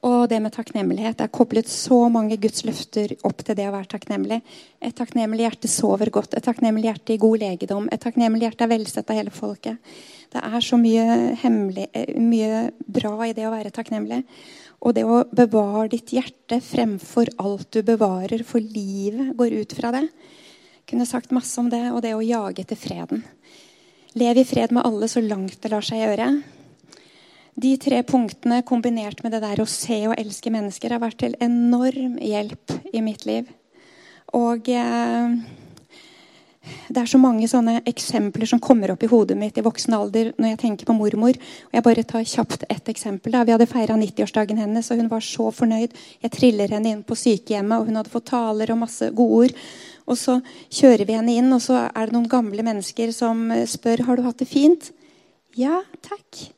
Og det med takknemlighet er koblet så mange Guds løfter opp til det å være takknemlig. Et takknemlig hjerte sover godt. Et takknemlig hjerte i god legedom. Et takknemlig hjerte er velsett av hele folket. Det er så mye, hemmelig, eh, mye bra i det å være takknemlig. Og det å bevare ditt hjerte fremfor alt du bevarer, for livet går ut fra det. Jeg kunne sagt masse om det, og det å jage etter freden. Lev i fred med alle så langt det lar seg gjøre. De tre punktene kombinert med det der å se og elske mennesker har vært til enorm hjelp i mitt liv. Og eh, det er så mange sånne eksempler som kommer opp i hodet mitt i voksen alder når jeg tenker på mormor. Og jeg bare tar kjapt ett eksempel. Da. Vi hadde feira 90-årsdagen hennes, og hun var så fornøyd. Jeg triller henne inn på sykehjemmet, og hun hadde fått taler og masse gode ord. Og så kjører vi henne inn, og så er det noen gamle mennesker som spør har du hatt det fint. Ja, takk.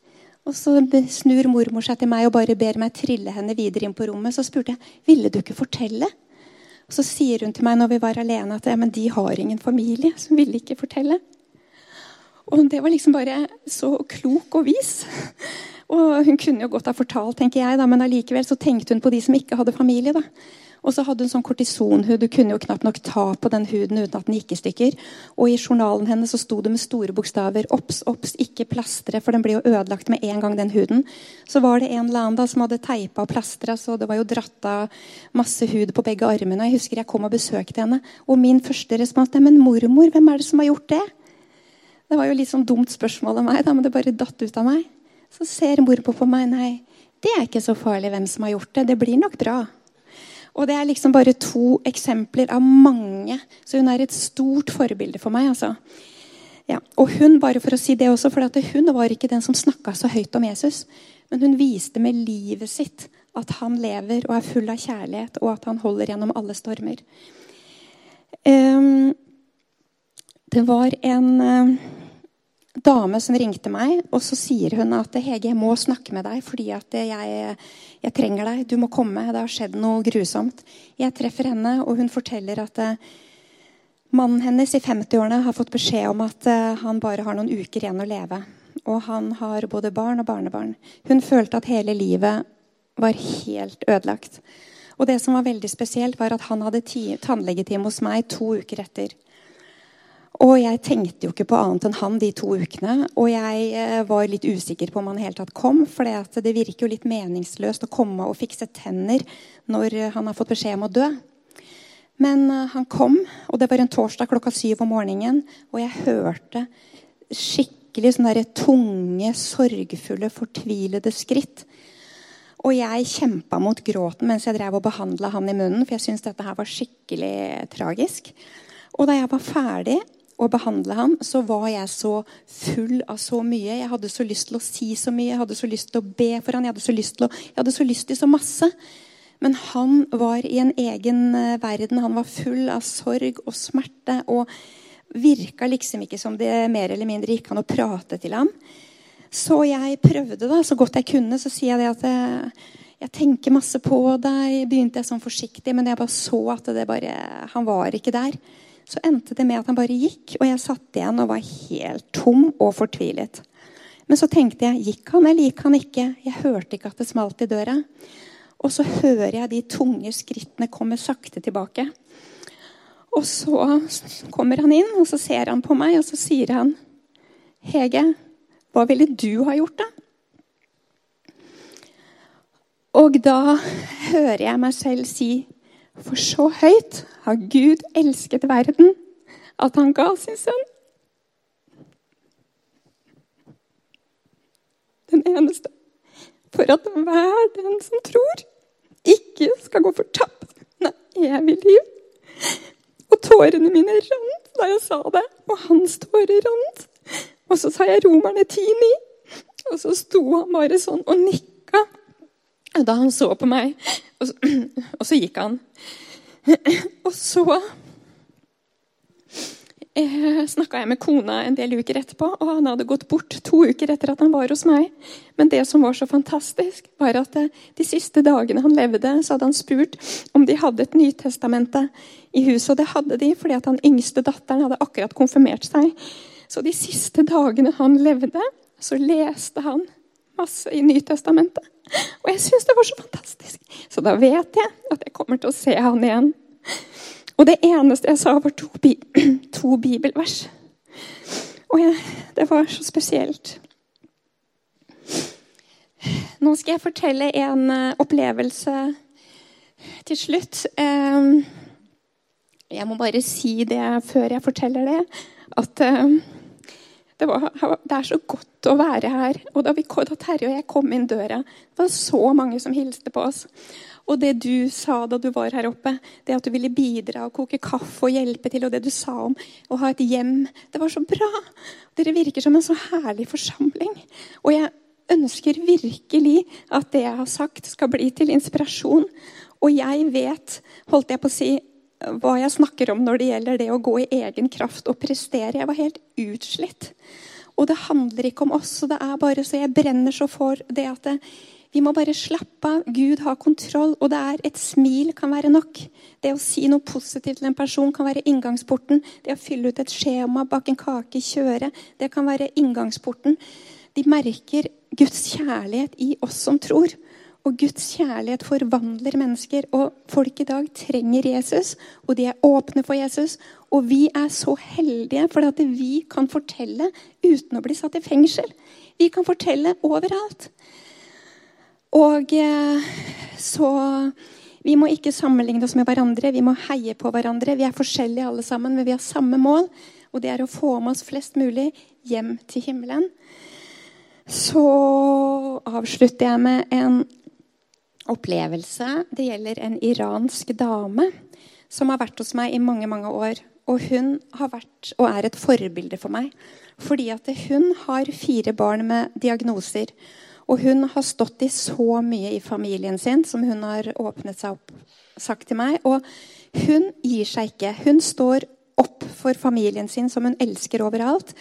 Og så snur mormor seg til meg og bare ber meg trille henne videre inn på rommet. Så spurte jeg ville du ikke fortelle. Og så sier hun til meg når vi var alene, at ja, men de har ingen familie. Så ville ikke fortelle. Og det var liksom bare så klok og vis. Og hun kunne jo godt ha fortalt, tenker jeg, da, men allikevel så tenkte hun på de som ikke hadde familie. da. Og så hadde hun sånn kortisonhud. Du kunne jo knapt nok ta på den huden uten at den gikk i stykker. Og i journalen hennes så sto det med store bokstaver 'Obs, obs, ikke plastre', for den blir jo ødelagt med en gang, den huden. Så var det en eller annen da som hadde teipa og plastra, så det var jo dratt av masse hud på begge armene. Jeg husker jeg kom og besøkte henne, og min første respons er 'Men mormor, hvem er det som har gjort det?' Det var jo litt sånn dumt spørsmål av meg, da, men det bare datt ut av meg. Så ser mormor på meg. Nei, det er ikke så farlig hvem som har gjort det. Det blir nok bra. Og det er liksom bare to eksempler av mange. Så hun er et stort forbilde for meg. altså. Ja. Og hun bare for å si det også, for hun var ikke den som snakka så høyt om Jesus. Men hun viste med livet sitt at han lever og er full av kjærlighet, og at han holder gjennom alle stormer. Um, det var en uh, dame som ringte meg, og så sier hun at Hege, jeg må snakke med deg fordi at jeg, jeg, trenger deg. Du må komme. Det har skjedd noe grusomt. Jeg treffer henne, og hun forteller at mannen hennes i 50-årene har fått beskjed om at han bare har noen uker igjen å leve. Og han har både barn og barnebarn. Hun følte at hele livet var helt ødelagt. Og det som var veldig spesielt, var at han hadde tannlegetime hos meg to uker etter. Og jeg tenkte jo ikke på annet enn han de to ukene. Og jeg eh, var litt usikker på om han helt tatt kom. For det virker jo litt meningsløst å komme og fikse tenner når han har fått beskjed om å dø. Men eh, han kom, og det var en torsdag klokka syv om morgenen. Og jeg hørte skikkelig sånne der tunge, sorgfulle, fortvilede skritt. Og jeg kjempa mot gråten mens jeg drev og behandla han i munnen. For jeg syntes dette her var skikkelig tragisk. Og da jeg var ferdig, å behandle ham, så var jeg så full av så mye. Jeg hadde så lyst til å si så mye, jeg hadde så lyst til å be for ham, jeg hadde så lyst til, å, jeg hadde så, lyst til så masse. Men han var i en egen eh, verden. Han var full av sorg og smerte. Og virka liksom ikke som det mer eller mindre gikk an å prate til ham. Så jeg prøvde da, så godt jeg kunne. Så sier jeg det at jeg, jeg tenker masse på deg. Begynte jeg sånn forsiktig, men jeg bare så at det bare, han var ikke der så endte det med at han bare gikk, og jeg satt igjen og var helt tom og fortvilet. Men så tenkte jeg gikk han eller gikk han ikke? Jeg hørte ikke at det smalt i døra. Og så hører jeg de tunge skrittene komme sakte tilbake. Og så kommer han inn, og så ser han på meg, og så sier han Hege, hva ville du ha gjort, da? Og da hører jeg meg selv si For så høyt har Gud elsket verden at han ga sin sønn. Den eneste. For at hver den som tror, ikke skal gå fortapt, men evig liv. Og tårene mine rant da jeg sa det, og hans tårer rant. Og så sa jeg Romerne 10,9, og så sto han bare sånn og da han så på meg. Og så, og så gikk han. Og så eh, snakka jeg med kona en del uker etterpå, og han hadde gått bort to uker etter at han var hos meg. Men det som var så fantastisk, var at eh, de siste dagene han levde, så hadde han spurt om de hadde et Nytestamente i huset. Og det hadde de, fordi at han yngste datteren hadde akkurat konfirmert seg. Så de siste dagene han levde, så leste han masse i Nytestamentet. Og jeg syns det var så fantastisk. Så da vet jeg at jeg kommer til å se han igjen. Og det eneste jeg sa, var to, bi to bibelvers. Og jeg, det var så spesielt. Nå skal jeg fortelle en uh, opplevelse til slutt. Um, jeg må bare si det før jeg forteller det, at uh, det, var, det, er så godt å være her. Og da, vi, da Terje og jeg kom inn døra, det var så mange som hilste på oss. Og det du sa da du var her oppe, det at du ville bidra og koke kaffe og hjelpe til, og det du sa om å ha et hjem, det var så bra. Dere virker som en så herlig forsamling. Og jeg ønsker virkelig at det jeg har sagt, skal bli til inspirasjon. Og jeg vet, holdt jeg på å si, hva jeg snakker om når det gjelder det å gå i egen kraft og prestere. Jeg var helt utslitt. Og det handler ikke om oss. det er bare så Jeg brenner så for det at det, vi må bare slappe av. Gud har kontroll, og det er et smil kan være nok. Det å si noe positivt til en person kan være inngangsporten. Det å fylle ut et skjema, bake en kake, kjøre, det kan være inngangsporten. De merker Guds kjærlighet i oss som tror. Og Guds kjærlighet forvandler mennesker. Og folk i dag trenger Jesus, og de er åpne for Jesus. Og vi er så heldige for at vi kan fortelle uten å bli satt i fengsel. Vi kan fortelle overalt. Og eh, så Vi må ikke sammenligne oss med hverandre, vi må heie på hverandre. Vi er forskjellige alle sammen, men vi har samme mål, og det er å få med oss flest mulig hjem til himmelen. Så avslutter jeg med en opplevelse. Det gjelder en iransk dame som har vært hos meg i mange, mange år. Og hun har vært og er et forbilde for meg. Fordi at hun har fire barn med diagnoser. Og hun har stått i så mye i familien sin som hun har åpnet seg opp sagt til meg. Og hun gir seg ikke. Hun står opp for familien sin, som hun elsker overalt.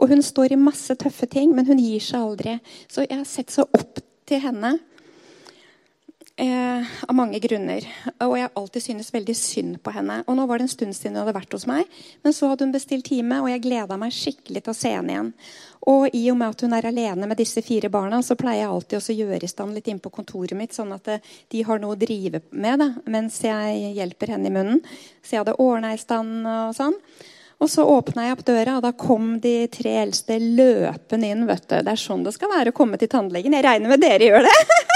Og hun står i masse tøffe ting, men hun gir seg aldri. Så jeg har sett så opp til henne. Eh, av mange grunner. Og jeg har alltid syntes veldig synd på henne. Og nå var det en stund siden hun hadde vært hos meg, men så hadde hun bestilt time, og jeg gleda meg skikkelig til å se henne igjen. Og i og med at hun er alene med disse fire barna, så pleier jeg alltid å gjøre i stand litt inn på kontoret mitt, sånn at eh, de har noe å drive med da, mens jeg hjelper henne i munnen. Så jeg hadde ordna i stand og sånn. Og så åpna jeg opp døra, og da kom de tre eldste løpende inn. vet du. Det er sånn det skal være å komme til tannlegen. Jeg regner med dere gjør det.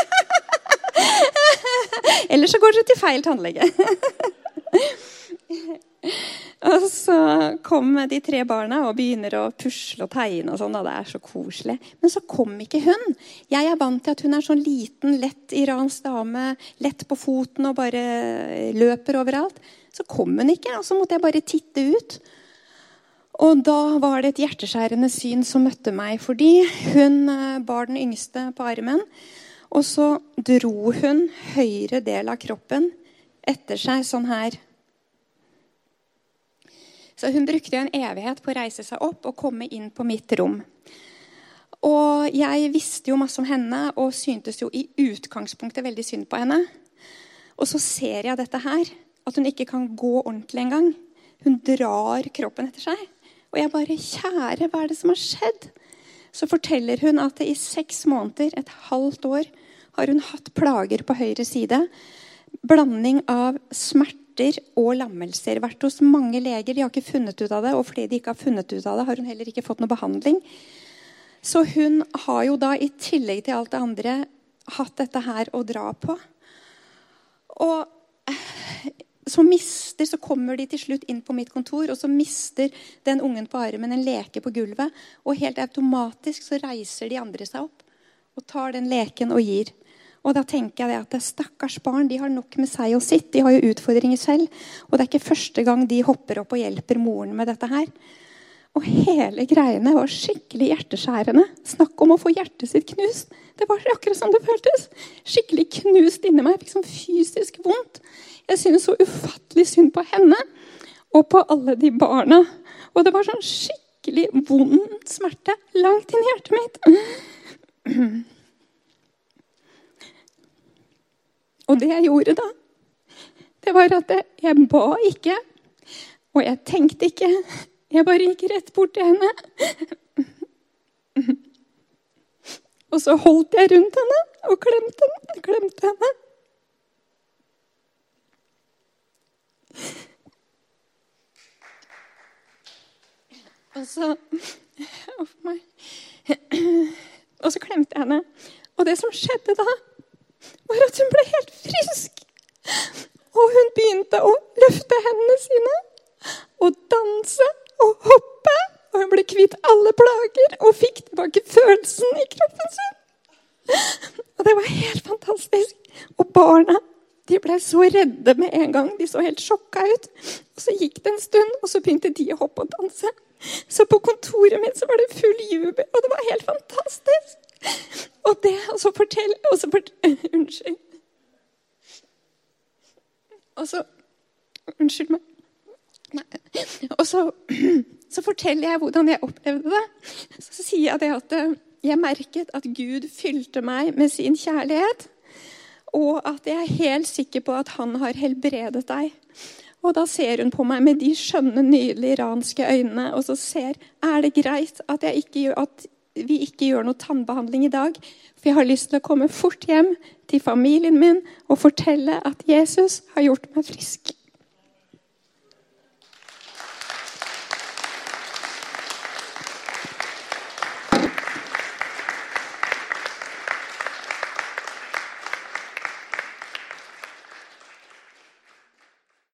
Eller så går dere til feil tannlege. og så kommer de tre barna og begynner å pusle og tegne. og sånn, og Det er så koselig. Men så kom ikke hun. Jeg er vant til at hun er sånn liten, lett iransk dame. Lett på foten og bare løper overalt. Så kom hun ikke, og så måtte jeg bare titte ut. Og da var det et hjerteskjærende syn som møtte meg, fordi hun eh, bar den yngste på armen. Og så dro hun høyre del av kroppen etter seg sånn her. Så hun brukte en evighet på å reise seg opp og komme inn på mitt rom. Og jeg visste jo masse om henne og syntes jo i utgangspunktet veldig synd på henne. Og så ser jeg dette her, at hun ikke kan gå ordentlig engang. Hun drar kroppen etter seg. Og jeg bare Kjære, hva er det som har skjedd? Så forteller hun at i seks måneder, et halvt år, har hun hatt plager på høyre side. Blanding av smerter og lammelser. Vært hos mange leger, de har ikke funnet ut av det. Og fordi de ikke har funnet ut av det, har hun heller ikke fått noe behandling. Så hun har jo da, i tillegg til alt det andre, hatt dette her å dra på. Og så mister, så kommer de til slutt inn på mitt kontor, og så mister den ungen på armen en leke på gulvet. Og helt automatisk så reiser de andre seg opp og tar den leken og gir. Og da tenker jeg at Stakkars barn de har nok med seg og sitt. De har jo utfordringer selv. Og det er ikke første gang de hopper opp og hjelper moren med dette her. Og hele greiene var skikkelig hjerteskjærende. Snakk om å få hjertet sitt knust. Det var akkurat sånn det føltes. Skikkelig knust inni meg. Jeg fikk sånn fysisk vondt. Jeg syntes så ufattelig synd på henne og på alle de barna. Og det var sånn skikkelig vond smerte langt inn i hjertet mitt. Og det jeg gjorde da, det var at jeg ba ikke, og jeg tenkte ikke. Jeg bare gikk rett bort til henne. Og så holdt jeg rundt henne og klemte, klemte henne. Og så Uff meg. Og så klemte jeg henne. Og det som skjedde da, var at hun ble helt frisk. Og hun begynte å løfte hendene sine og danse og hoppe. Og hun ble kvitt alle plager og fikk tilbake følelsen i kroppen sin. Og det var helt fantastisk. Og barna de ble så redde med en gang. De så helt sjokka ut. Og Så gikk det en stund, og så begynte de å hoppe og danse. Så på kontoret mitt så var det full jubel, og det var helt fantastisk. Og det og så fortell, og så fortell, Unnskyld. Og så Unnskyld meg. Og så, så, forteller jeg hvordan jeg opplevde det. Så sier jeg det at eh, jeg merket at Gud fylte meg med sin kjærlighet. Og at jeg er helt sikker på at han har helbredet deg. Og da ser hun på meg med de skjønne, nydelige iranske øynene. Og så ser er det greit at, ikke, at vi ikke gjør noe tannbehandling i dag. For jeg har lyst til å komme fort hjem til familien min og fortelle at Jesus har gjort meg frisk.